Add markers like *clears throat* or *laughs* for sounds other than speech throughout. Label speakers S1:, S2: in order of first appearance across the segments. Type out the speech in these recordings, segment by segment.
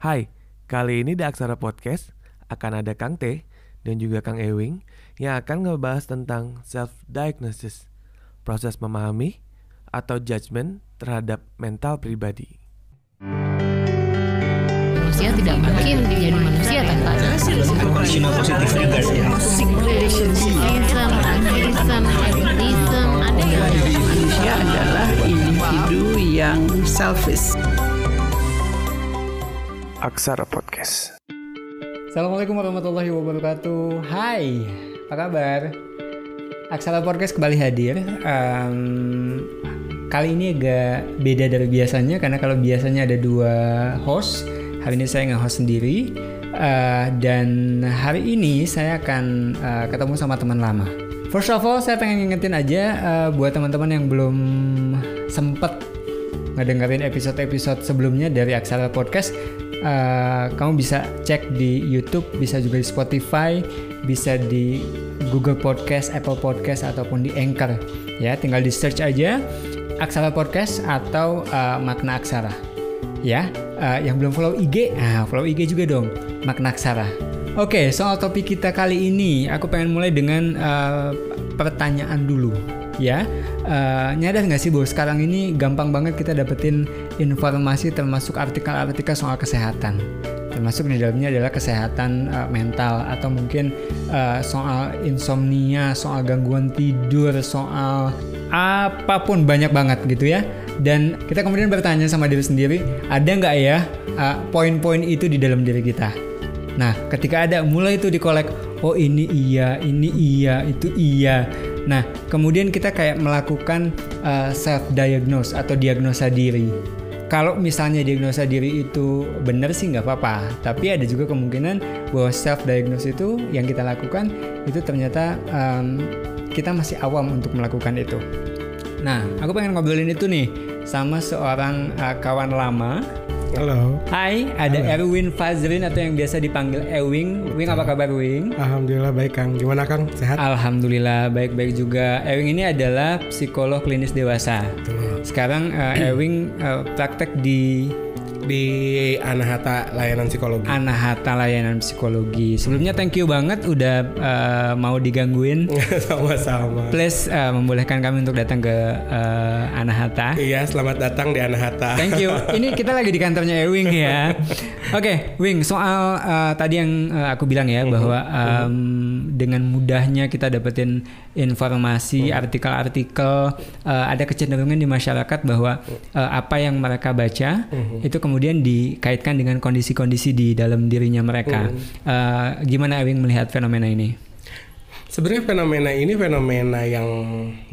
S1: Hai, kali ini di Aksara Podcast akan ada Kang T dan juga Kang Ewing yang akan ngebahas tentang self-diagnosis, proses memahami atau judgment terhadap mental pribadi.
S2: manusia tidak mungkin menjadi manusia tanpa
S3: ya.
S2: Ada
S4: manusia adalah individu yang selfish.
S1: Aksara Podcast.
S5: Assalamualaikum warahmatullahi wabarakatuh. Hai, apa kabar? Aksara Podcast kembali hadir. Em, kali ini agak beda dari biasanya karena kalau biasanya ada dua host, hari ini saya nge-host sendiri. Eh, dan hari ini saya akan eh, ketemu sama teman lama. First of all, saya pengen ngingetin aja eh, buat teman-teman yang belum sempet ngedengerin episode-episode sebelumnya dari Aksara Podcast, eh, kamu bisa cek di YouTube, bisa juga di Spotify, bisa di Google Podcast, Apple Podcast ataupun di Anchor. Ya, tinggal di search aja Aksara Podcast atau eh, Makna Aksara. Ya, eh, yang belum follow IG, ah follow IG juga dong, Makna Aksara. Oke, soal topik kita kali ini, aku pengen mulai dengan eh, pertanyaan dulu ya eh, nyadar nggak sih bahwa sekarang ini gampang banget kita dapetin informasi termasuk artikel-artikel soal kesehatan? Termasuk di dalamnya adalah kesehatan eh, mental atau mungkin eh, soal insomnia soal gangguan tidur soal apa pun banyak banget gitu ya. Dan kita kemudian bertanya sama diri sendiri ada nggak ya eh, poin-poin itu di dalam diri kita? Nah, ketika ada mulai itu dikolek, oh ini iya, ini iya, itu iya. Nah, kemudian kita kayak melakukan self diagnose atau diagnosa diri. Kalau misalnya diagnosa diri itu benar sih nggak apa-apa, tapi ada juga kemungkinan bahwa self diagnose itu yang kita lakukan itu ternyata em, kita masih awam untuk melakukan itu. Nah, aku pengen ngobrolin itu nih sama seorang eh, kawan lama
S6: Halo,
S5: Hai, ada Erwin Fazrin atau yang biasa dipanggil Ewing. Wing apa kabar Wing?
S6: alhamdulillah baik Kang. Gimana Kang? Sehat?
S5: Alhamdulillah baik-baik juga. Ewing ini adalah psikolog klinis dewasa. Sekarang eh, Ewing eh, praktek di
S6: Di Anahata Layanan Psikologi.
S5: Anahata Layanan Psikologi. Sebelumnya thank you banget udah eh, mau digangguin. *laughs*
S6: Sama-sama.
S5: Please eh, membolehkan kami untuk datang ke eh, Anahata.
S6: Iya, selamat datang di Anahata.
S5: Thank you. *laughs* Ini kita lagi di kantornya Ewing ya. Oke, Wing. Soal uh, tadi yang uh, aku bilang ya bahwa um, dengan mudahnya kita dapetin informasi, artikel-artikel, uh, ada kecenderungan di masyarakat bahwa uh, apa yang mereka baca itu kemudian dikaitkan dengan kondisi-kondisi di dalam dirinya mereka. Uh, gimana Ewing melihat fenomena ini?
S6: Sebenarnya fenomena ini fenomena yang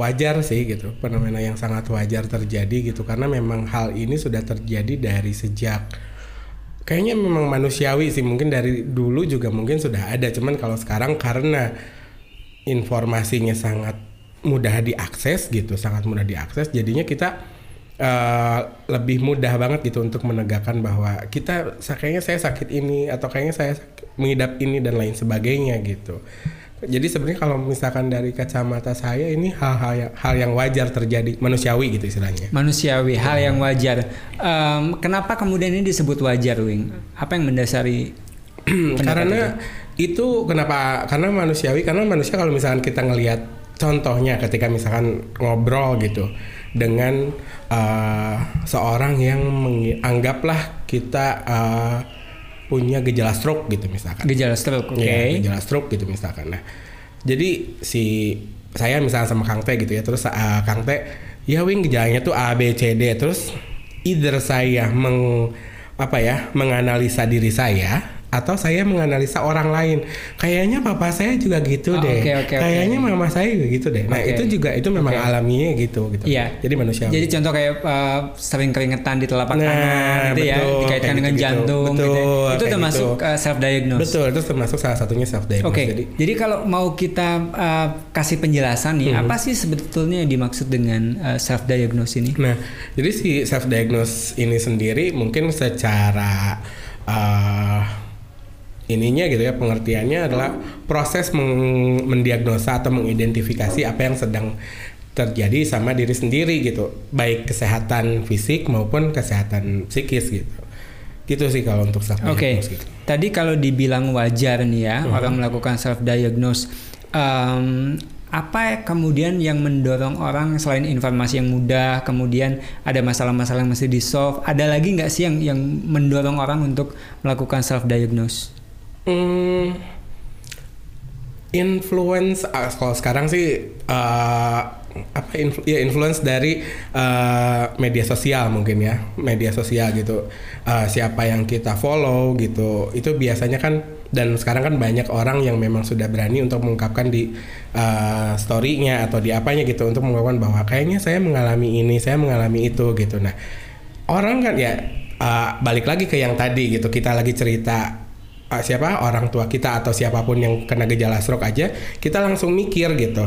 S6: wajar sih gitu. Fenomena yang sangat wajar terjadi gitu karena memang hal ini sudah terjadi dari sejak kayaknya memang manusiawi sih. Mungkin dari dulu juga mungkin sudah ada. Cuman kalau sekarang karena informasinya sangat mudah diakses gitu, sangat mudah diakses jadinya kita eh, lebih mudah banget gitu untuk menegakkan bahwa kita kayaknya saya sakit ini atau kayaknya saya sakit- mengidap ini dan lain sebagainya gitu. Jadi sebenarnya kalau misalkan dari kacamata saya ini hal-hal yang hal yang wajar terjadi manusiawi gitu istilahnya.
S5: Manusiawi, hal yang wajar. Em, kenapa kemudian ini disebut wajar, Wing? Apa yang mendasari *clears throat*
S6: karena itu kenapa? Karena manusiawi karena manusia kalau misalkan kita ngelihat contohnya ketika misalkan ngobrol gitu dengan eh, seorang yang menganggaplah kita eh, punya gejala stroke gitu misalkan.
S5: gejala stroke? Oke.
S6: Iya, gejala stroke gitu misalkan. Nah, jadi si saya misalnya sama Kang Teh gitu ya, terus uh, Kang Teh, ya wing gejalanya tuh A B C D, terus either saya meng apa ya menganalisa diri saya atau saya menganalisa orang lain. Kayaknya papa saya juga gitu
S5: Oh,
S6: deh.
S5: oke, oke.
S6: Kayaknya mama saya juga gitu deh. Nah,
S5: Oke.
S6: itu juga itu memang alamiah gitu gitu.
S5: Iya.
S6: Jadi manusia.
S5: Jadi contoh kayak uh, sering keringetan di telapak
S6: Nah,
S5: kanan gitu ya,
S6: betul,
S5: dikaitkan
S6: kayak
S5: dengan
S6: gitu-gitu.
S5: jantung gitu. ya.
S6: Betul,
S5: Itu
S6: kayak
S5: termasuk
S6: gitu.
S5: self diagnose.
S6: Betul, itu termasuk salah satunya self diagnose.
S5: Oke,
S6: Jadi
S5: jadi kalau mau kita uh, kasih penjelasan nih,
S6: Hmm.
S5: apa sih sebetulnya yang dimaksud dengan self diagnose ini?
S6: Nah, jadi si self diagnose ini sendiri mungkin secara uh, ininya gitu ya pengertiannya adalah proses mendiagnosa atau mengidentifikasi apa yang sedang terjadi sama diri sendiri gitu, baik kesehatan fisik maupun kesehatan psikis gitu. Gitu sih kalau untuk self
S5: Oke,
S6: diagnose gitu.
S5: tadi kalau dibilang wajar nih ya orang melakukan self diagnose, apa kemudian yang mendorong orang selain informasi yang mudah, kemudian ada masalah-masalah yang mesti di solve, ada lagi nggak sih yang yang mendorong orang untuk melakukan self diagnose?
S6: Hmm, influence ah, kalau sekarang sih eh, apa influ- ya influence dari eh, media sosial mungkin ya media sosial gitu. Eh, siapa yang kita follow gitu. Itu biasanya kan dan sekarang kan banyak orang yang memang sudah berani untuk mengungkapkan di eh, story-nya atau di apanya gitu untuk mengungkapkan bahwa kayaknya saya mengalami ini saya mengalami itu gitu. Nah orang kan ya eh, balik lagi ke yang tadi gitu kita lagi cerita uh, siapa? Orang tua kita atau siapa pun yang kena gejala stroke aja kita langsung mikir gitu.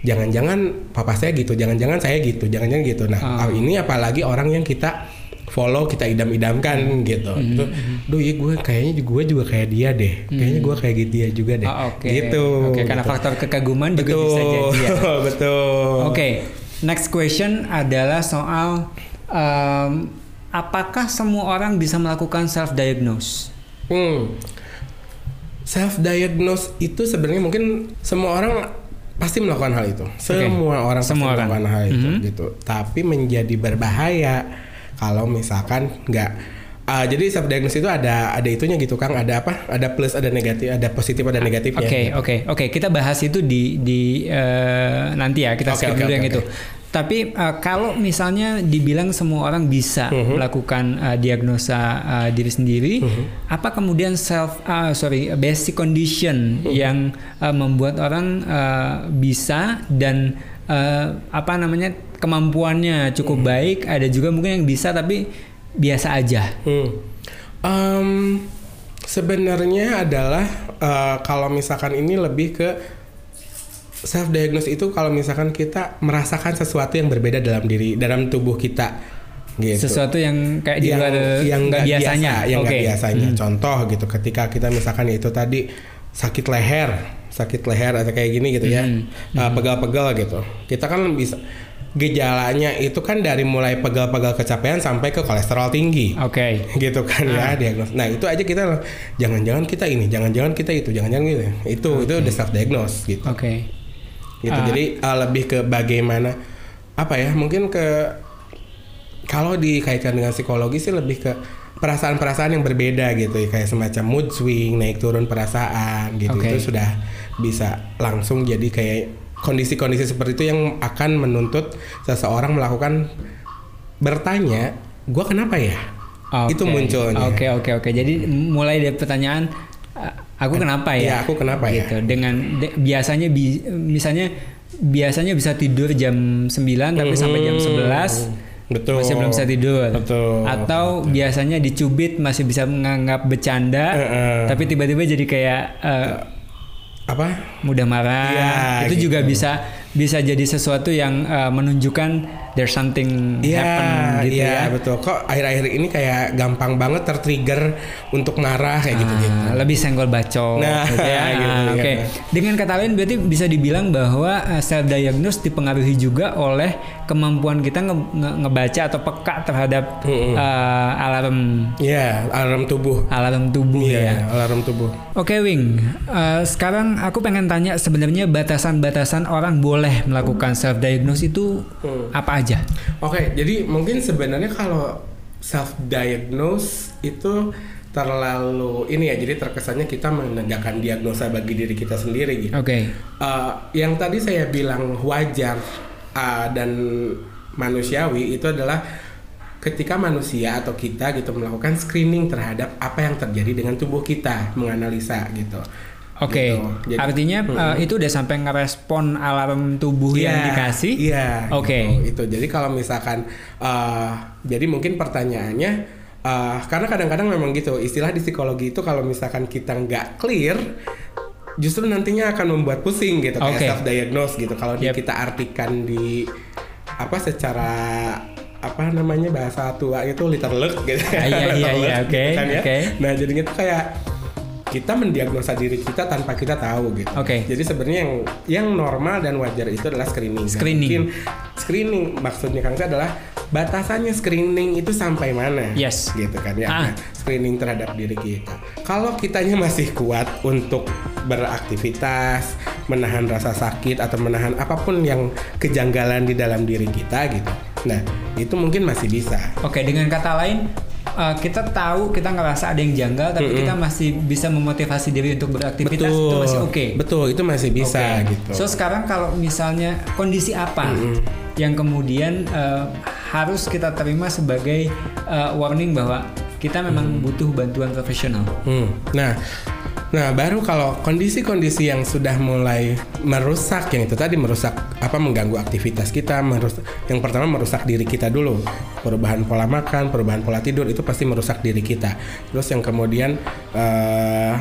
S6: Jangan-jangan papa saya gitu jangan-jangan saya gitu jangan-jangan gitu. Nah
S5: Ah.
S6: uh, ini apalagi orang yang kita follow kita idam-idamkan gitu.
S5: Hmm,
S6: Tuh, duh ya gue kayaknya gue juga kayak dia deh. Kayaknya gue kayak gitu dia juga deh.
S5: Ah, Oke,
S6: gitu.
S5: Oke, karena
S6: gitu.
S5: faktor kekaguman juga
S6: betul.
S5: bisa jadi ya. *laughs*
S6: betul.
S5: Oke, next question adalah soal em, apakah semua orang bisa melakukan self diagnose?
S6: Hmm. Self diagnose itu sebenarnya mungkin semua orang pasti melakukan hal itu. Semua orang
S5: Semua
S6: pasti
S5: orang.
S6: melakukan hal itu
S5: Mhm.
S6: gitu. Tapi menjadi berbahaya kalau misalkan nggak Ah, jadi self diagnose itu ada ada itunya gitu Kang, ada apa? Ada plus, ada negatif, ada positif, ada negatifnya.
S5: Oke,
S6: gitu.
S5: oke, oke. Kita bahas itu di di eh, nanti ya. Kita
S6: Oke,
S5: skip
S6: oke,
S5: dulu
S6: oke,
S5: yang
S6: oke.
S5: itu. Tapi eh, kalau misalnya dibilang semua orang bisa
S6: Mhm.
S5: melakukan eh, diagnosa eh, diri sendiri,
S6: Mhm.
S5: apa kemudian self ah, sorry basic condition
S6: Mhm.
S5: yang eh, membuat orang eh, bisa dan eh, apa namanya kemampuannya cukup
S6: Mhm.
S5: baik, ada juga mungkin yang bisa tapi biasa aja.
S6: Hmm. Em, sebenarnya adalah eh, kalau misalkan ini lebih ke self diagnose itu kalau misalkan kita merasakan sesuatu yang berbeda dalam diri dalam tubuh kita gitu.
S5: Sesuatu yang kayak di
S6: yang
S5: luar
S6: yang
S5: nggak biasanya.
S6: biasa, yang
S5: Oke.
S6: biasanya.
S5: Hmm.
S6: Contoh gitu, ketika kita misalkan itu tadi sakit leher, sakit leher atau kayak gini gitu ya,
S5: Hmm.
S6: uh, pegal-pegal gitu. Kita kan bisa gejalanya itu kan dari mulai pegal-pegal kecapean sampai ke kolesterol tinggi
S5: Oke.
S6: gitu kan
S5: Ah.
S6: ya diagnos. Nah itu aja kita jangan-jangan kita ini, jangan-jangan kita itu, jangan-jangan gitu. Itu itu udah self diagnose gitu.
S5: Oke.
S6: Gitu.
S5: Ah.
S6: Jadi uh, lebih ke bagaimana apa ya? Mungkin ke kalau dikaitkan dengan psikologi sih lebih ke perasaan-perasaan yang berbeda gitu ya kayak semacam mood swing, naik turun perasaan gitu.
S5: Oke.
S6: Itu sudah bisa langsung jadi kayak kondisi-kondisi seperti itu yang akan menuntut seseorang melakukan bertanya, gua kenapa ya?
S5: Oke.
S6: Itu munculnya.
S5: Oke oke oke. Jadi mulai dari pertanyaan "A- aku kenapa ya?
S6: Iya, aku kenapa ya?
S5: Gitu. Dengan de- biasanya bi- misalnya biasanya bisa tidur jam 9 tapi sampai jam 11
S6: Hmm. Betul.
S5: masih belum bisa tidur.
S6: Betul.
S5: Atau biasanya dicubit masih bisa menganggap bercanda
S6: Heeh.
S5: tapi tiba-tiba jadi kayak eh,
S6: Apa?
S5: mudah marah.
S6: Iya,
S5: Itu
S6: gitu.
S5: juga bisa bisa jadi sesuatu yang eh, menunjukkan there's something
S6: Iya,
S5: happen gitu
S6: iya
S5: ya.
S6: betul. Kok akhir-akhir ini kayak gampang banget tertrigger untuk marah kayak gitu-gitu.
S5: Ah, lebih senggol bacot
S6: Nah,
S5: gitu ya. *laughs*
S6: gitu,
S5: Ah,
S6: iya.
S5: Oke. Dengan kata lain berarti bisa dibilang bahwa self diagnose dipengaruhi juga oleh kemampuan kita nge- nge- ngebaca atau peka terhadap
S6: Mm-mm.
S5: eh, alarm
S6: Iya, alarm tubuh.
S5: alarm tubuh
S6: Iya,
S5: ya.
S6: alarm tubuh.
S5: Oke Wing, Eh, sekarang aku pengen tanya sebenarnya batasan-batasan orang boleh melakukan self diagnose itu
S6: Hmm.
S5: apa aja?
S6: Oke, jadi mungkin sebenarnya kalau self diagnose itu terlalu ini ya, jadi terkesannya kita menegakkan diagnosa bagi diri kita sendiri gitu.
S5: Oke.
S6: Uh, yang tadi saya bilang wajar uh, dan manusiawi itu adalah ketika manusia atau kita gitu melakukan screening terhadap apa yang terjadi dengan tubuh kita, menganalisa gitu.
S5: Oke,
S6: Gitu. Jadi-
S5: artinya
S6: Mm-mm.
S5: eh, itu udah sampai ngerespon alarm tubuh yang
S6: Iya,
S5: dikasih?
S6: Iya.
S5: Oke.
S6: gitu. Itu. Jadi kalau misalkan uh, jadi mungkin pertanyaannya uh, karena kadang-kadang memang gitu istilah di psikologi itu kalau misalkan kita nggak clear justru nantinya akan membuat pusing gitu kayak
S5: Oke.
S6: self diagnose gitu kalau
S5: Yep.
S6: kita artikan di apa secara apa namanya bahasa tua itu literlek gitu
S5: Ah, iya, *laughs* iya, iya, oke,
S6: gitu kan ya. Nah jadinya tuh kayak kita mendiagnosa diri kita tanpa kita tahu gitu.
S5: Oke.
S6: Jadi sebenarnya yang yang normal dan wajar itu adalah screening.
S5: Screening.
S6: mungkin screening maksudnya Kang adalah batasannya screening itu sampai mana
S5: Yes.
S6: gitu kan ya
S5: Ah.
S6: Nah, screening terhadap diri kita kalau kitanya masih kuat untuk beraktivitas menahan rasa sakit atau menahan apa pun yang kejanggalan di dalam diri kita gitu nah itu mungkin masih bisa
S5: Oke, dengan kata lain uh, kita tahu kita ngerasa ada yang janggal tapi kita masih bisa memotivasi diri untuk beraktivitas itu masih oke.
S6: betul itu masih bisa
S5: Oke.
S6: gitu
S5: So sekarang kalau misalnya kondisi apa yang kemudian uh, harus kita terima sebagai uh, warning bahwa kita memang butuh bantuan profesional.
S6: Hmm. Nah, nah baru kalau kondisi-kondisi yang sudah mulai merusak yang itu tadi merusak apa mengganggu aktivitas kita, merusak yang pertama merusak diri kita dulu. Perubahan pola makan, perubahan pola tidur itu pasti merusak diri kita. Terus yang kemudian eh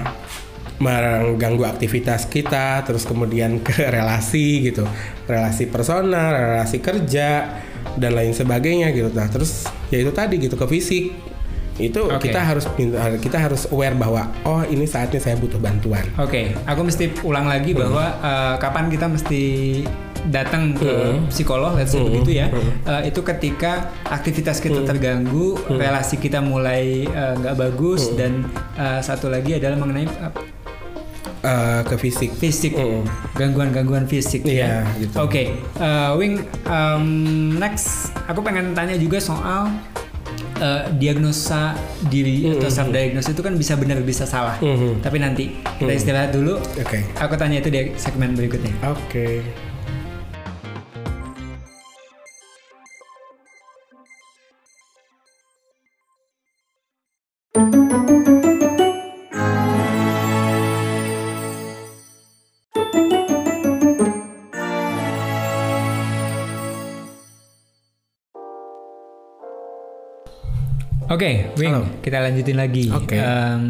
S6: mengganggu aktivitas kita, terus kemudian ke relasi gitu, relasi personal, relasi kerja dan lain sebagainya gitu. Nah, terus ya itu tadi gitu ke fisik itu
S5: Oke.
S6: kita harus kita harus aware bahwa oh ini saatnya saya butuh bantuan.
S5: Oke, aku mesti ulang lagi bahwa uh, kapan kita mesti datang ke psikolog, let's say begitu ya. Uh, itu ketika aktivitas kita terganggu, relasi kita mulai uh, nggak bagus, dan uh, satu lagi adalah mengenai uh,
S6: Eh, ke fisik.
S5: fisik,
S6: Mm.
S5: gangguan-gangguan fisik.
S6: Iya,
S5: ya.
S6: gitu.
S5: Oke, uh, Wing, um, next aku pengen tanya juga soal uh, diagnosa diri atau self diagnosis itu kan bisa benar bisa salah.
S6: Mhm.
S5: Tapi nanti kita istirahat dulu.
S6: Oke.
S5: Aku tanya itu di segmen berikutnya.
S6: Oke.
S5: Oke, Wing,
S6: Halo.
S5: kita lanjutin lagi.
S6: Oke.
S5: Em,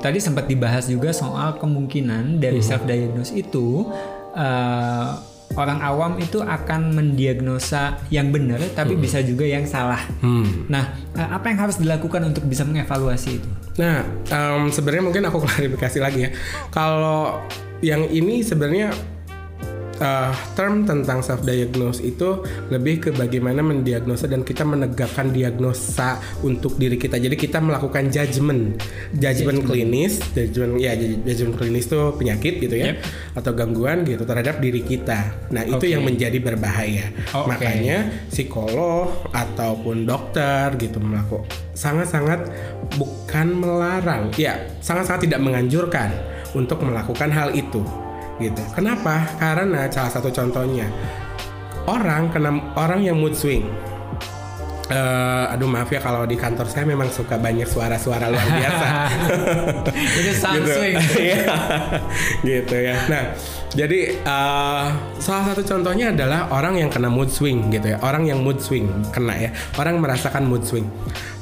S5: tadi sempat dibahas juga soal kemungkinan dari
S6: Mhm.
S5: self diagnose itu eh, orang awam itu akan mendiagnosa yang benar, tapi bisa juga yang salah.
S6: Hmm.
S5: Nah, eh, apa yang harus dilakukan untuk bisa mengevaluasi itu?
S6: Nah, em, sebenarnya mungkin aku *laughs* klarifikasi lagi ya. Kalau yang ini sebenarnya eh, term tentang self diagnose itu lebih ke bagaimana mendiagnosa dan kita menegakkan diagnosa untuk diri kita. Jadi kita melakukan judgement, judgement klinis, judgement ya judgement klinis itu penyakit gitu ya atau gangguan gitu terhadap diri kita. Nah, itu yang menjadi berbahaya.
S5: Oh.
S6: Makanya psikolog ataupun dokter gitu melakukan sangat-sangat bukan melarang, ya sangat-sangat tidak menganjurkan untuk melakukan hal itu gitu. Kenapa? Karena salah satu contohnya orang kena orang yang mood swing. Eh, aduh maaf ya kalau di kantor saya memang suka banyak suara-suara luar biasa. *laughs*
S5: itu sound
S6: gitu.
S5: swing. *laughs*
S6: Iya. gitu ya. Nah, jadi eh, salah satu contohnya adalah orang yang kena mood swing gitu ya. Orang yang mood swing kena ya. Orang merasakan mood swing.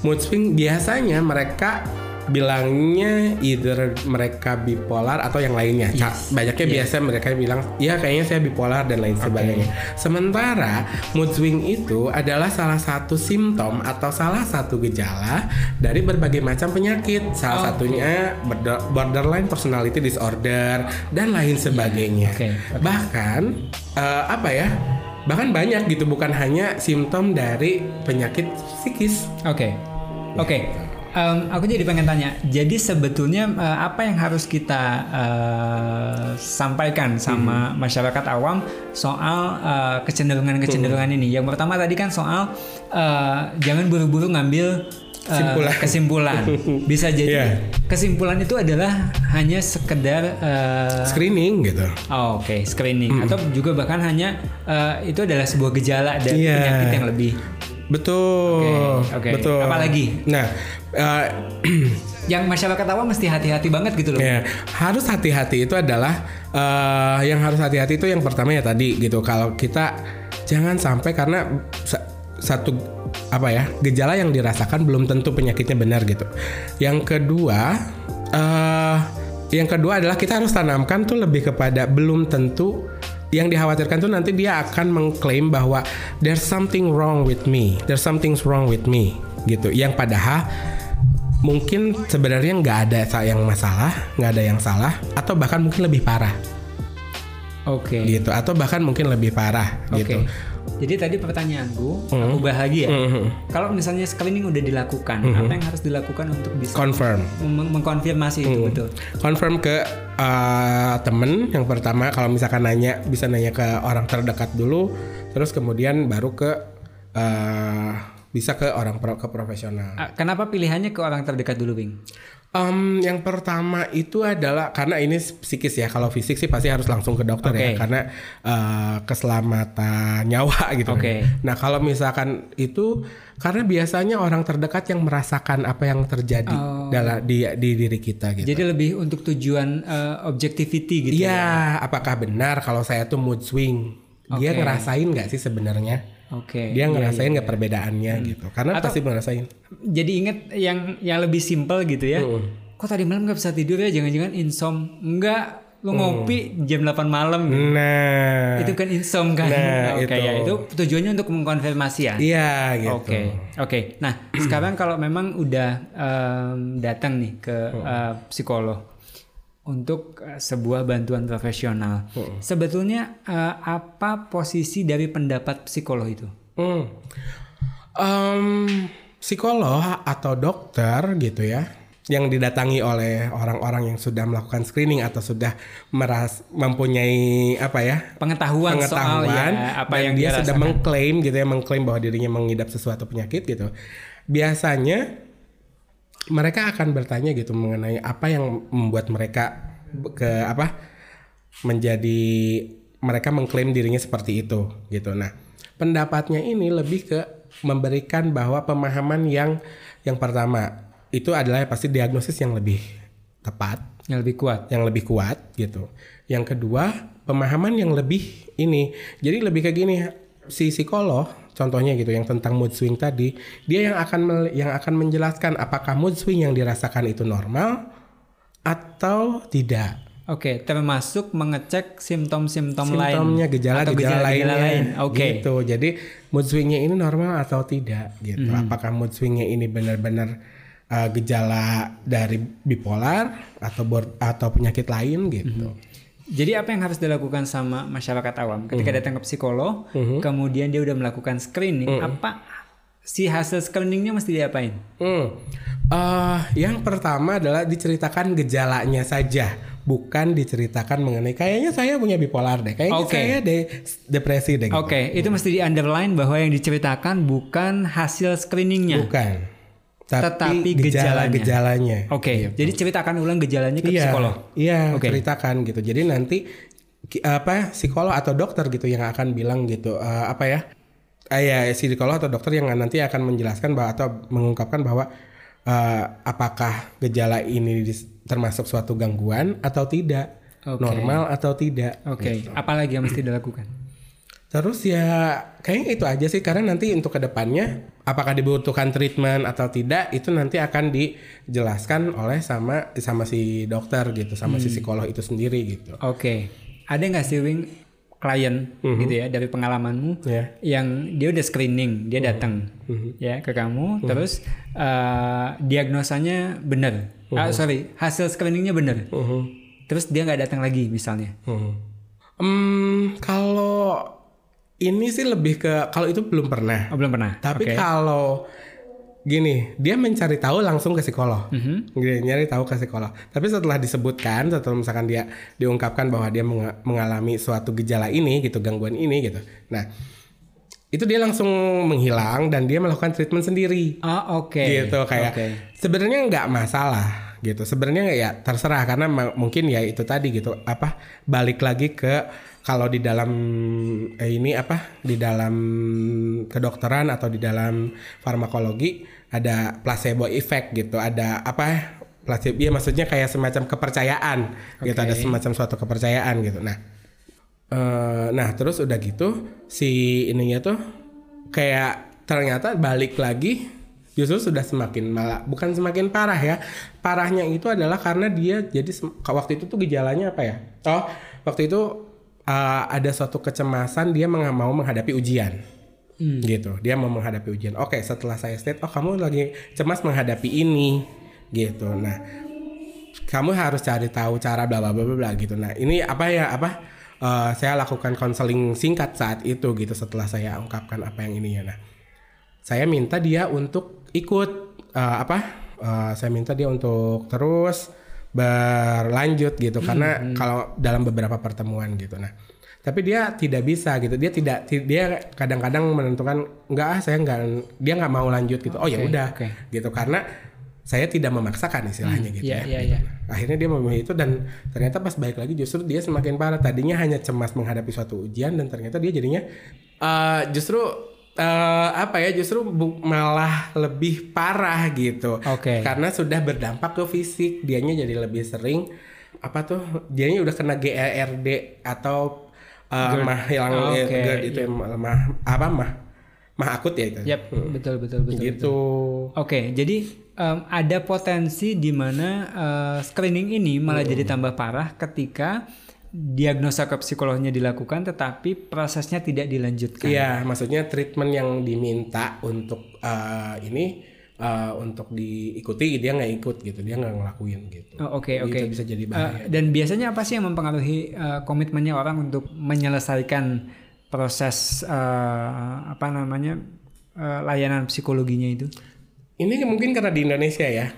S6: Mood swing biasanya mereka bilangnya either mereka bipolar atau yang lainnya.
S5: Yes.
S6: Banyaknya
S5: Yes.
S6: biasa mereka bilang, ya kayaknya saya bipolar dan lain sebagainya. Sementara mood swing itu adalah salah satu simptom atau salah satu gejala dari berbagai macam penyakit. Salah
S5: Oke.
S6: satunya border- borderline personality disorder dan lain sebagainya.
S5: Oke, oke.
S6: Bahkan eh, apa ya? Bahkan banyak gitu bukan hanya simptom dari penyakit psikis.
S5: Oke, oke. Em, aku jadi pengen tanya. Jadi sebetulnya eh, apa yang harus kita eh, sampaikan sama
S6: Hmm.
S5: masyarakat awam soal eh, kecenderungan-kecenderungan
S6: Hmm.
S5: ini? Yang pertama tadi kan soal eh, jangan buru-buru ngambil
S6: Kesimpulan.
S5: kesimpulan. *laughs* Bisa jadi
S6: Iya.
S5: kesimpulan itu adalah hanya sekedar eh,
S6: Screening gitu.
S5: Oh, Oke, screening atau juga bahkan hanya eh, itu adalah sebuah gejala dari
S6: Iya.
S5: penyakit yang lebih.
S6: Betul.
S5: Oke, oke.
S6: Betul.
S5: Apalagi?
S6: Nah, eh, *clears throat*
S5: Yang masyarakat awam mesti hati-hati banget gitu loh.
S6: Ya, harus hati-hati itu adalah eh, yang harus hati-hati itu yang pertama ya tadi gitu. Kalau kita jangan sampai karena sa- satu apa ya gejala yang dirasakan belum tentu penyakitnya benar gitu. Yang kedua, eh yang kedua adalah kita harus tanamkan tuh lebih kepada belum tentu yang dikhawatirkan tuh nanti dia akan mengklaim bahwa there's something wrong with me, there's something wrong with me gitu. Yang padahal mungkin sebenarnya nggak ada yang masalah, nggak ada yang salah, atau bahkan mungkin lebih parah
S5: Oke.
S6: gitu, atau bahkan mungkin lebih parah
S5: Oke.
S6: gitu.
S5: Jadi tadi pertanyaanku,
S6: Hmm.
S5: aku bahagia. Kalau misalnya screening udah dilakukan, apa yang harus dilakukan untuk bisa
S6: confirm
S5: meng- mengkonfirmasi itu
S6: Hmm.
S5: betul?
S6: confirm ke uh, temen yang pertama kalau misalkan nanya bisa nanya ke orang terdekat dulu terus kemudian baru ke uh, bisa ke orang pro- ke profesional
S5: Ah, Kenapa pilihannya ke orang terdekat dulu, Bing?
S6: Um, yang pertama itu adalah karena ini psikis ya. Kalau fisik sih pasti harus langsung ke dokter ya,
S5: Oke.
S6: karena uh, keselamatan nyawa *laughs* gitu. kan.
S5: Oke.
S6: Nah kalau misalkan itu karena biasanya orang terdekat yang merasakan apa yang terjadi dalam di di diri kita gitu.
S5: Oh. Jadi lebih untuk tujuan eh, objectivity gitu.
S6: Iya,
S5: ya?
S6: apakah benar kalau saya tuh mood swing? Dia
S5: Oke.
S6: ngerasain nggak sih sebenarnya?
S5: Oke.
S6: Dia
S5: iya,
S6: ngerasain
S5: iya,
S6: nggak perbedaannya gitu? Karena
S5: Atau-
S6: pasti ngerasain.
S5: Jadi inget yang yang lebih simpel gitu ya. Kok tadi malam nggak bisa tidur ya? Jangan-jangan insom? Enggak. Lu ngopi jam 8 malam. gitu.
S6: Nah,
S5: Itu kan insom kan?
S6: Nah, *laughs*
S5: Oke
S6: itu.
S5: ya. Itu tujuannya untuk mengkonfirmasi ya.
S6: iya gitu.
S5: Oke, oke. Nah, sekarang kalau memang udah em, datang nih ke eh, psikolog untuk eh, sebuah bantuan profesional, sebetulnya eh, apa posisi dari pendapat psikolog itu?
S6: Hmm. Em, psikolog atau dokter gitu ya yang didatangi oleh orang-orang yang sudah melakukan screening atau sudah meras mempunyai apa ya
S5: Pengetahuan, soal ya apa yang
S6: dia
S5: dia
S6: sudah
S5: rasakan.
S6: mengklaim gitu ya mengklaim bahwa dirinya mengidap sesuatu penyakit gitu biasanya mereka akan bertanya gitu mengenai apa yang membuat mereka ke apa menjadi mereka mengklaim dirinya seperti itu gitu nah pendapatnya ini lebih ke memberikan bahwa pemahaman yang yang pertama itu adalah pasti diagnosis yang lebih tepat
S5: Yang lebih kuat.
S6: yang lebih kuat gitu. Yang kedua, pemahaman yang lebih ini. Jadi lebih kayak gini, si psikolog contohnya gitu yang tentang mood swing tadi, dia yang akan yang akan menjelaskan apakah mood swing yang dirasakan itu normal atau tidak.
S5: Oke, termasuk mengecek simptom-simptom lain
S6: Simptomnya gejala
S5: atau
S6: gejala, lainnya.
S5: lain. Oke.
S6: Gitu. Jadi mood swingnya ini normal atau tidak gitu.
S5: Hmm.
S6: Apakah mood swingnya ini benar-benar uh, gejala dari bipolar atau atau penyakit lain gitu.
S5: Jadi apa yang harus dilakukan sama masyarakat awam ketika
S6: Hmm.
S5: datang ke psikolog, kemudian dia udah melakukan screening, apa si hasil screeningnya mesti diapain?
S6: Hmm. Eh, yang pertama adalah diceritakan gejalanya saja, bukan diceritakan mengenai kayaknya saya punya bipolar deh, kayaknya
S5: Oke.
S6: saya de- depresi deh. gitu.
S5: Oke, itu mesti di underline bahwa yang diceritakan bukan hasil screeningnya.
S6: Bukan.
S5: Tetapi
S6: Tapi
S5: gejalanya.
S6: gejala-gejalanya.
S5: Oke, jadi ceritakan ulang gejalanya ke
S6: iya,
S5: psikolog.
S6: Iya,
S5: Oke.
S6: ceritakan gitu. Jadi nanti apa psikolog atau dokter gitu yang akan bilang gitu eh, apa ya? Ya, si psikolog atau dokter yang nanti akan menjelaskan bahwa atau mengungkapkan bahwa eh, apakah gejala ini termasuk suatu gangguan atau tidak,
S5: Oke.
S6: normal atau tidak.
S5: Oke, apalagi yang mesti dilakukan?
S6: Terus ya kayaknya itu aja sih karena nanti untuk ke depannya apakah dibutuhkan treatment atau tidak itu nanti akan dijelaskan oleh sama sama si dokter gitu sama si psikolog itu sendiri gitu.
S5: Oke, ada nggak sih Wing klien gitu ya dari pengalamanmu
S6: Ya.
S5: yang dia udah screening, dia datang ya ke kamu, terus eh, diagnosanya benar, ah, sorry hasil screeningnya benar, terus dia nggak datang lagi misalnya.
S6: Hmm, kalau ini sih lebih ke kalau itu belum pernah.
S5: Oh belum pernah.
S6: Tapi
S5: Oke.
S6: kalau gini, dia mencari tahu langsung ke psikolog. Dia nyari tahu ke psikolog. Tapi setelah disebutkan, setelah misalkan dia diungkapkan bahwa dia menga- mengalami suatu gejala ini gitu, gangguan ini gitu. Nah, itu dia langsung menghilang dan dia melakukan treatment sendiri.
S5: Ah oke.
S6: Gitu kayak
S5: Oke.
S6: sebenarnya nggak masalah gitu. Sebenarnya ya terserah karena mungkin ya itu tadi gitu apa balik lagi ke kalau di dalam eh, ini apa di dalam kedokteran atau di dalam farmakologi ada placebo effect gitu. Ada apa placebo ya maksudnya kayak semacam kepercayaan gitu
S5: Oke.
S6: ada semacam suatu kepercayaan gitu. Nah, eh, nah terus udah gitu si ininya tuh kayak ternyata balik lagi justru sudah semakin malah bukan semakin parah ya parahnya itu adalah karena dia jadi waktu itu tuh gejalanya apa ya oh waktu itu uh, ada suatu kecemasan dia meng- mau menghadapi ujian. Gitu. Dia mau menghadapi ujian. Oke setelah saya state oh kamu lagi cemas menghadapi ini. Gitu. Nah kamu harus cari tahu cara bla bla bla bla gitu. Nah ini apa ya apa eh, saya lakukan konseling singkat saat itu gitu setelah saya ungkapkan apa yang ininya. Nah, saya minta dia untuk ikut eh, apa? Eh, saya minta dia untuk terus berlanjut gitu karena kalau dalam beberapa pertemuan gitu. Nah, tapi dia tidak bisa gitu. Dia tidak ti- dia kadang-kadang menentukan enggak ah saya enggak dia nggak mau lanjut gitu. Oh ya udah
S5: oke.
S6: gitu karena saya tidak memaksakan istilahnya gitu
S5: iya,
S6: ya.
S5: iya,
S6: gitu.
S5: iya.
S6: Nah, akhirnya dia memilih itu dan ternyata pas balik lagi justru dia semakin parah. Tadinya hanya cemas menghadapi suatu ujian dan ternyata dia jadinya eh, justru eh, apa ya justru malah lebih parah gitu.
S5: Oke.
S6: Karena sudah berdampak ke fisik, dianya jadi lebih sering apa tuh? Dianya udah kena GERD atau eh, mah hilang
S5: Oh,
S6: eh,
S5: oke,
S6: GERD itu yang mah apa mah mah akut ya itu.
S5: Yap, betul betul betul.
S6: gitu.
S5: Oke, jadi em, ada potensi di mana eh, screening ini malah jadi tambah parah ketika diagnosa ke psikolognya dilakukan tetapi prosesnya tidak dilanjutkan.
S6: Iya, maksudnya treatment yang diminta untuk eh, ini eh, untuk diikuti dia nggak ikut gitu, dia nggak ngelakuin gitu.
S5: Oh, Oke
S6: Itu
S5: oke.
S6: bisa jadi
S5: Eh,
S6: bahaya.
S5: dan biasanya apa sih yang mempengaruhi eh, komitmennya orang untuk menyelesaikan proses eh, apa namanya eh, layanan psikologinya itu?
S6: Ini mungkin karena di Indonesia ya,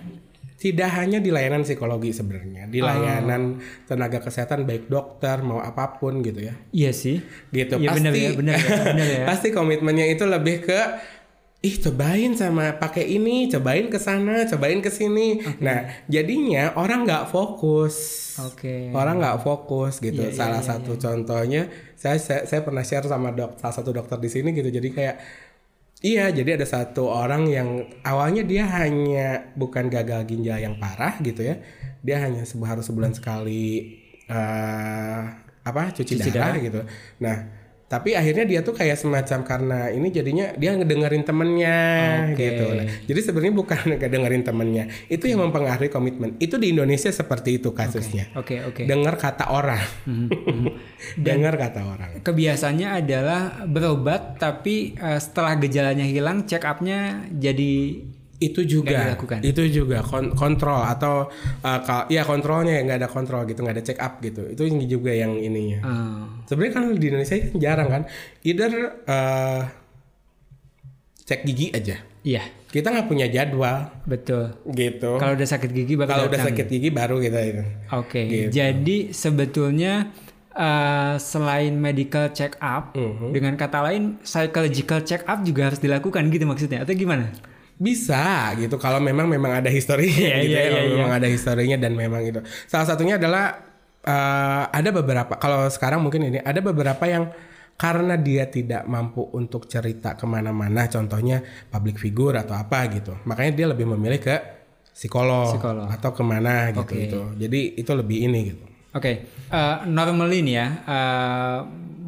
S6: tidak hanya di layanan psikologi sebenarnya, di layanan tenaga kesehatan baik dokter mau apa pun gitu ya,
S5: Iya sih.
S6: gitu.
S5: Iya,
S6: pasti
S5: benar ya, benar ya, benar ya. *laughs*
S6: pasti komitmennya itu lebih ke ih cobain sama pakai ini, cobain ke sana, cobain ke sini. Nah, jadinya orang nggak fokus.
S5: Oke.
S6: Orang nggak fokus gitu.
S5: Iya,
S6: salah satu contohnya saya, saya saya pernah share sama dok salah satu dokter di sini gitu. Jadi kayak iya, jadi ada satu orang yang awalnya dia hanya bukan gagal ginjal yang parah gitu ya. Dia hanya harus sebulan sekali eh apa cuci,
S5: Cuci
S6: darah,
S5: darah.
S6: gitu. Nah, tapi akhirnya dia tuh kayak semacam karena ini jadinya dia ngedengerin temennya
S5: Oke.
S6: gitu. Nah, jadi sebenarnya bukan *laughs* ngedengerin temennya, itu yang mempengaruhi komitmen. Itu di Indonesia seperti itu kasusnya.
S5: Oke oke.
S6: Dengar kata orang.
S5: Mhm, mhm. *laughs*
S6: Dengar kata orang.
S5: Kebiasaannya adalah berobat tapi eh, setelah gejalanya hilang check upnya jadi
S6: Itu juga. Itu juga kon- kontrol atau uh, kal- ya kontrolnya ya nggak ada kontrol gitu, nggak ada check up gitu. Itu juga yang ininya.
S5: eh,
S6: Sebenarnya kan di Indonesia kan jarang kan. Either uh, cek gigi aja.
S5: iya
S6: Kita nggak punya jadwal
S5: betul.
S6: gitu.
S5: Kalau udah sakit gigi baru
S6: Kalau udah sakit gigi baru kita itu.
S5: Oke.
S6: Gitu.
S5: Jadi sebetulnya eh, selain medical check up
S6: Mhm.
S5: dengan kata lain psychological check up juga harus dilakukan gitu maksudnya atau gimana?
S6: Bisa gitu kalau memang memang ada historinya
S5: Iya,
S6: gitu
S5: iya,
S6: ya. Kalau
S5: iya.
S6: memang ada historinya dan memang itu. Salah satunya adalah eh, ada beberapa kalau sekarang mungkin ini ada beberapa yang karena dia tidak mampu untuk cerita ke mana-mana, contohnya public figure atau apa gitu, makanya dia lebih memilih ke psikolog,
S5: Psikolog.
S6: atau ke mana gitu
S5: Oke.
S6: itu. Jadi itu lebih ini gitu.
S5: Oke, eh, normally nih ya, eh,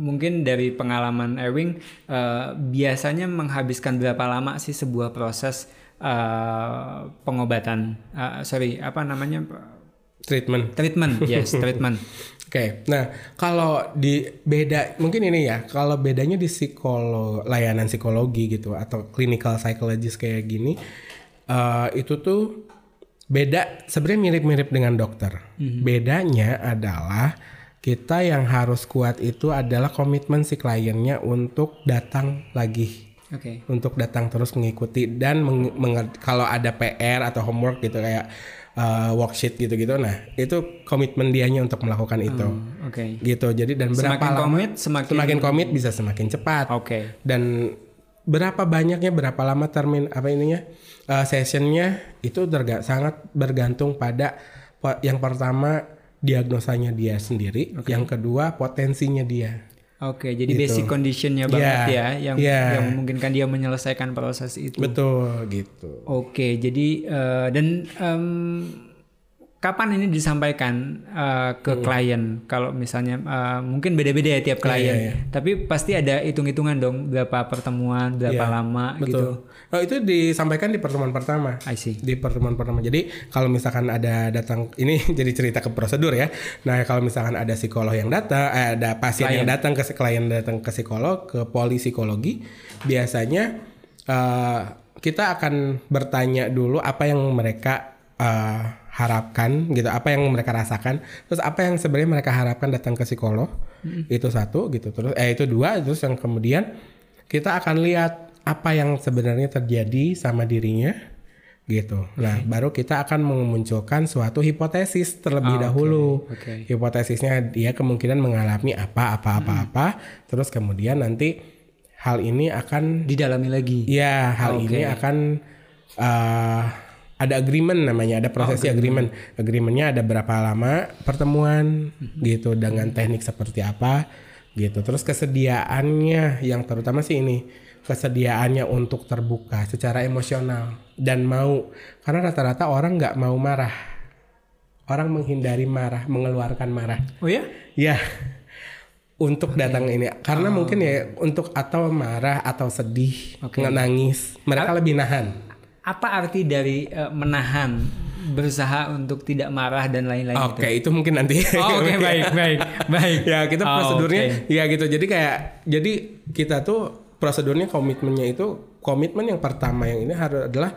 S5: mungkin dari pengalaman Ewing, eh, biasanya menghabiskan berapa lama sih sebuah proses eh, pengobatan? Eh, sorry, apa namanya?
S6: Treatment.
S5: Treatment, yes, *laughs* treatment.
S6: Oke, nah kalau di beda mungkin ini ya, kalau bedanya di psikolog layanan psikologi gitu atau clinical psychologist kayak gini, eh, itu tuh beda sebenarnya mirip-mirip dengan dokter. Bedanya adalah kita yang harus kuat itu adalah komitmen si kliennya untuk datang lagi
S5: Oke.
S6: untuk datang terus mengikuti dan meng- menger- kalau ada PR atau homework gitu kayak uh, worksheet gitu-gitu nah itu komitmen dianya untuk melakukan itu
S5: Hmm, Oke.
S6: gitu jadi dan berapa
S5: Semakin
S6: lama
S5: komit, semakin-
S6: semakin komit bisa semakin cepat
S5: Oke.
S6: dan berapa banyaknya berapa lama termin apa ininya uh, sessionnya itu terga- sangat bergantung pada yang pertama diagnosanya dia sendiri yang kedua potensinya dia
S5: Oke, jadi
S6: Gitu.
S5: basic conditionnya
S6: Iya,
S5: banget ya, yang
S6: iya.
S5: yang memungkinkan dia menyelesaikan proses itu.
S6: betul gitu
S5: Oke, jadi eh, dan em, kapan ini disampaikan eh, ke klien? Kalau misalnya eh, mungkin beda-beda ya tiap klien,
S6: Hmm. iya.
S5: tapi pasti ada hitung-hitungan dong berapa pertemuan, berapa
S6: Iya,
S5: lama gitu.
S6: Betul. Oh, itu disampaikan di pertemuan pertama.
S5: I see.
S6: Di pertemuan pertama. Jadi kalau misalkan ada datang *laughs* ini jadi cerita ke prosedur ya. Nah, kalau misalkan ada psikolog yang datang, eh, ada pasien
S5: Klien.
S6: yang datang ke klien datang ke psikolog, ke polipsikologi, biasanya eh, kita akan bertanya dulu apa yang mereka eh, harapkan gitu apa yang mereka rasakan. Terus apa yang sebenarnya mereka harapkan datang ke psikolog itu satu gitu. Terus eh itu dua terus yang kemudian kita akan lihat apa yang sebenarnya terjadi sama dirinya gitu. Nah baru kita akan memunculkan suatu hipotesis terlebih
S5: Ah, oke,
S6: dahulu.
S5: oke.
S6: hipotesisnya dia kemungkinan mengalami apa apa apa apa. Terus kemudian nanti hal ini akan
S5: Didalami lagi.
S6: Ya, hal
S5: Oke.
S6: ini akan uh, ada agreement namanya, ada prosesi agreement. Agreementnya ada berapa lama pertemuan gitu dengan teknik seperti apa gitu. Terus kesediaannya yang terutama sih ini kesediaannya untuk terbuka secara emosional dan mau karena rata-rata orang nggak mau marah. Orang menghindari marah, mengeluarkan marah.
S5: Oh ya?
S6: Ya. Untuk datang ini karena mungkin ya untuk atau marah atau sedih, nggak nangis, mereka lebih nahan.
S5: Apa arti dari eh, menahan, berusaha untuk tidak marah dan lain-lain
S6: Oke,
S5: gitu?
S6: itu mungkin nanti.
S5: Oh, Oke, *laughs* baik, baik, baik.
S6: ya, kita
S5: Oh,
S6: prosedurnya
S5: oke.
S6: ya gitu. Jadi kayak jadi kita tuh prosedurnya komitmennya itu komitmen yang pertama yang ini harus adalah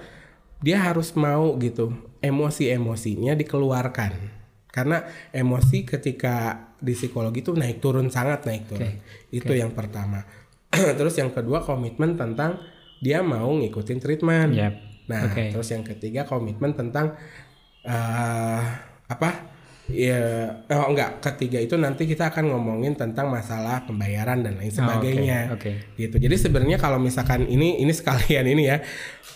S6: dia harus mau gitu emosi-emosinya dikeluarkan. Karena emosi ketika di psikologi itu naik turun sangat naik turun. Itu yang pertama. *clears throat* terus yang kedua komitmen tentang dia mau ngikutin treatment.
S5: Yap.
S6: Nah,
S5: Oke.
S6: terus yang ketiga komitmen tentang eh apa? Ya, oh enggak, ketiga itu nanti kita akan ngomongin tentang masalah pembayaran dan lain sebagainya.
S5: Ah, oke,
S6: Gitu. Jadi sebenarnya kalau misalkan ini ini sekalian ini ya.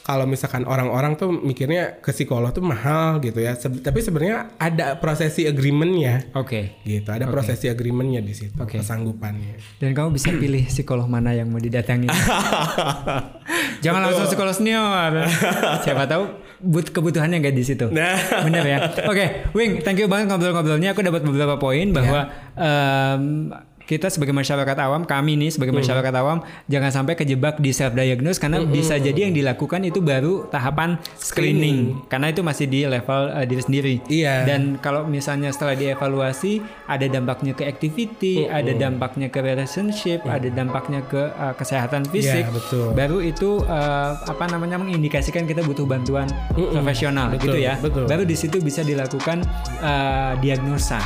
S6: Kalau misalkan orang-orang tuh mikirnya ke psikolog tuh mahal gitu ya. Se- tapi sebenarnya ada prosesi agreementnya.
S5: Oke.
S6: Gitu, ada prosesi agreementnya di situ,
S5: Oke.
S6: kesanggupannya.
S5: Dan kamu bisa pilih psikolog mana yang mau didatangi. *laughs* Jangan langsung psikolog senior. *laughs* Siapa tahu but kebutuhannya nggak di situ.
S6: Nah.
S5: Bener ya. Oke, Wing, thank you banget ngobrol-ngobrolnya. Aku dapat beberapa poin bahwa em, kita sebagai masyarakat awam, kami nih sebagai masyarakat awam, jangan sampai kejebak di self diagnose karena bisa jadi yang dilakukan itu baru tahapan screening, karena itu masih di level eh, diri sendiri.
S6: Iya.
S5: Dan kalau misalnya setelah dievaluasi ada dampaknya ke activity, ada dampaknya ke relationship, ada dampaknya ke uh, kesehatan fisik.
S6: Iya, betul.
S5: Baru itu uh, apa namanya mengindikasikan kita butuh bantuan profesional
S6: Betul,
S5: gitu ya.
S6: betul.
S5: Baru di situ bisa dilakukan uh, diagnosa.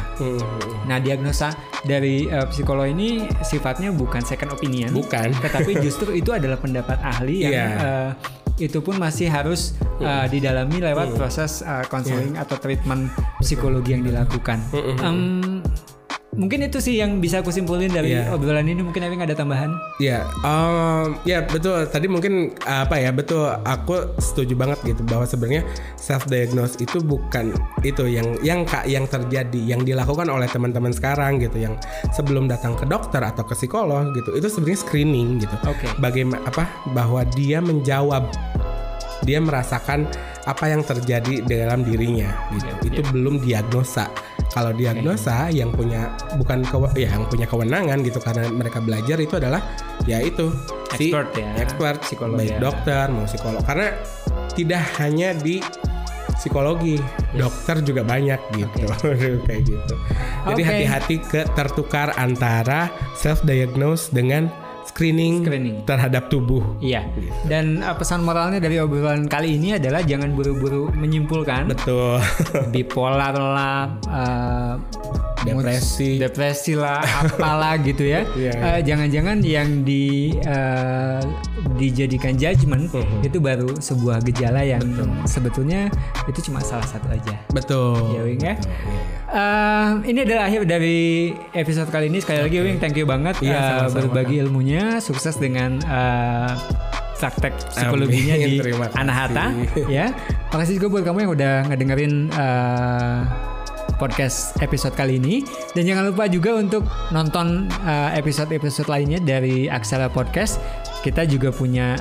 S5: Nah, diagnosa dari uh, psikolog ini sifatnya bukan second opinion.
S6: Bukan. *laughs*
S5: Tetapi justru itu adalah pendapat ahli yang
S6: Iya.
S5: uh, itu pun masih harus uh, didalami lewat proses uh, counseling
S6: Iya.
S5: atau treatment psikologi yang dilakukan. Em, mungkin itu sih yang bisa aku simpulin dari
S6: Iya.
S5: obrolan ini. Mungkin Ewing ada tambahan?
S6: Ya, um, ya betul. Tadi mungkin apa ya betul. Aku setuju banget gitu bahwa sebenarnya self diagnose itu bukan itu yang yang kak yang terjadi yang dilakukan oleh teman-teman sekarang gitu yang sebelum datang ke dokter atau ke psikolog gitu itu sebenarnya screening gitu.
S5: Oke.
S6: Bagaimana apa bahwa dia menjawab dia merasakan apa yang terjadi dalam dirinya gitu. itu belum diagnosa. Kalau diagnosa yang punya bukan kewe- ya yang punya kewenangan gitu karena mereka belajar itu adalah ya itu si
S5: Expert ya.
S6: expert
S5: Psikolog
S6: baik
S5: ya.
S6: dokter mau psikolog. Karena tidak hanya di psikologi dokter juga banyak gitu. *laughs* Kayak gitu. Jadi hati-hati ke tertukar antara self diagnose dengan screening,
S5: Screening.
S6: terhadap tubuh
S5: Iya. Dan uh, pesan moralnya dari obrolan kali ini adalah jangan buru-buru menyimpulkan
S6: betul *laughs*
S5: bipolar lah, uh,
S6: Depresi.
S5: depresi lah, *laughs* apalah gitu ya.
S6: Iya.
S5: Uh, Jangan-jangan yang di uh, dijadikan judgement
S6: Mhm.
S5: itu baru sebuah gejala yang sebetulnya itu cuma salah satu aja.
S6: betul
S5: Ya Wing ya.
S6: Betul, iya, iya.
S5: Eh, ini adalah akhir dari episode kali ini. Sekali lagi Wing, thank you banget eh,
S6: sama-sama,
S5: berbagi ilmunya. Sukses dengan eh, praktek psikologinya
S6: Amin,
S5: di. Anahata. *laughs* ya, makasih juga buat kamu yang udah ngedengerin eh, podcast episode kali ini. Dan jangan lupa juga untuk nonton episode-episode lainnya dari Aksara Podcast. Kita juga punya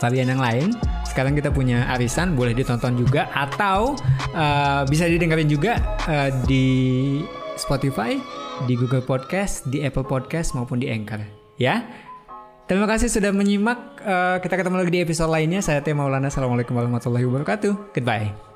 S5: varian yang lain. Sekarang kita punya arisan, boleh ditonton juga atau uh, bisa didengarin juga uh, di Spotify, di Google Podcast, di Apple Podcast maupun di Anchor. Ya. Terima kasih sudah menyimak. Uh, kita ketemu lagi di episode lainnya. Saya Tia Maulana. Assalamualaikum warahmatullahi wabarakatuh. Goodbye.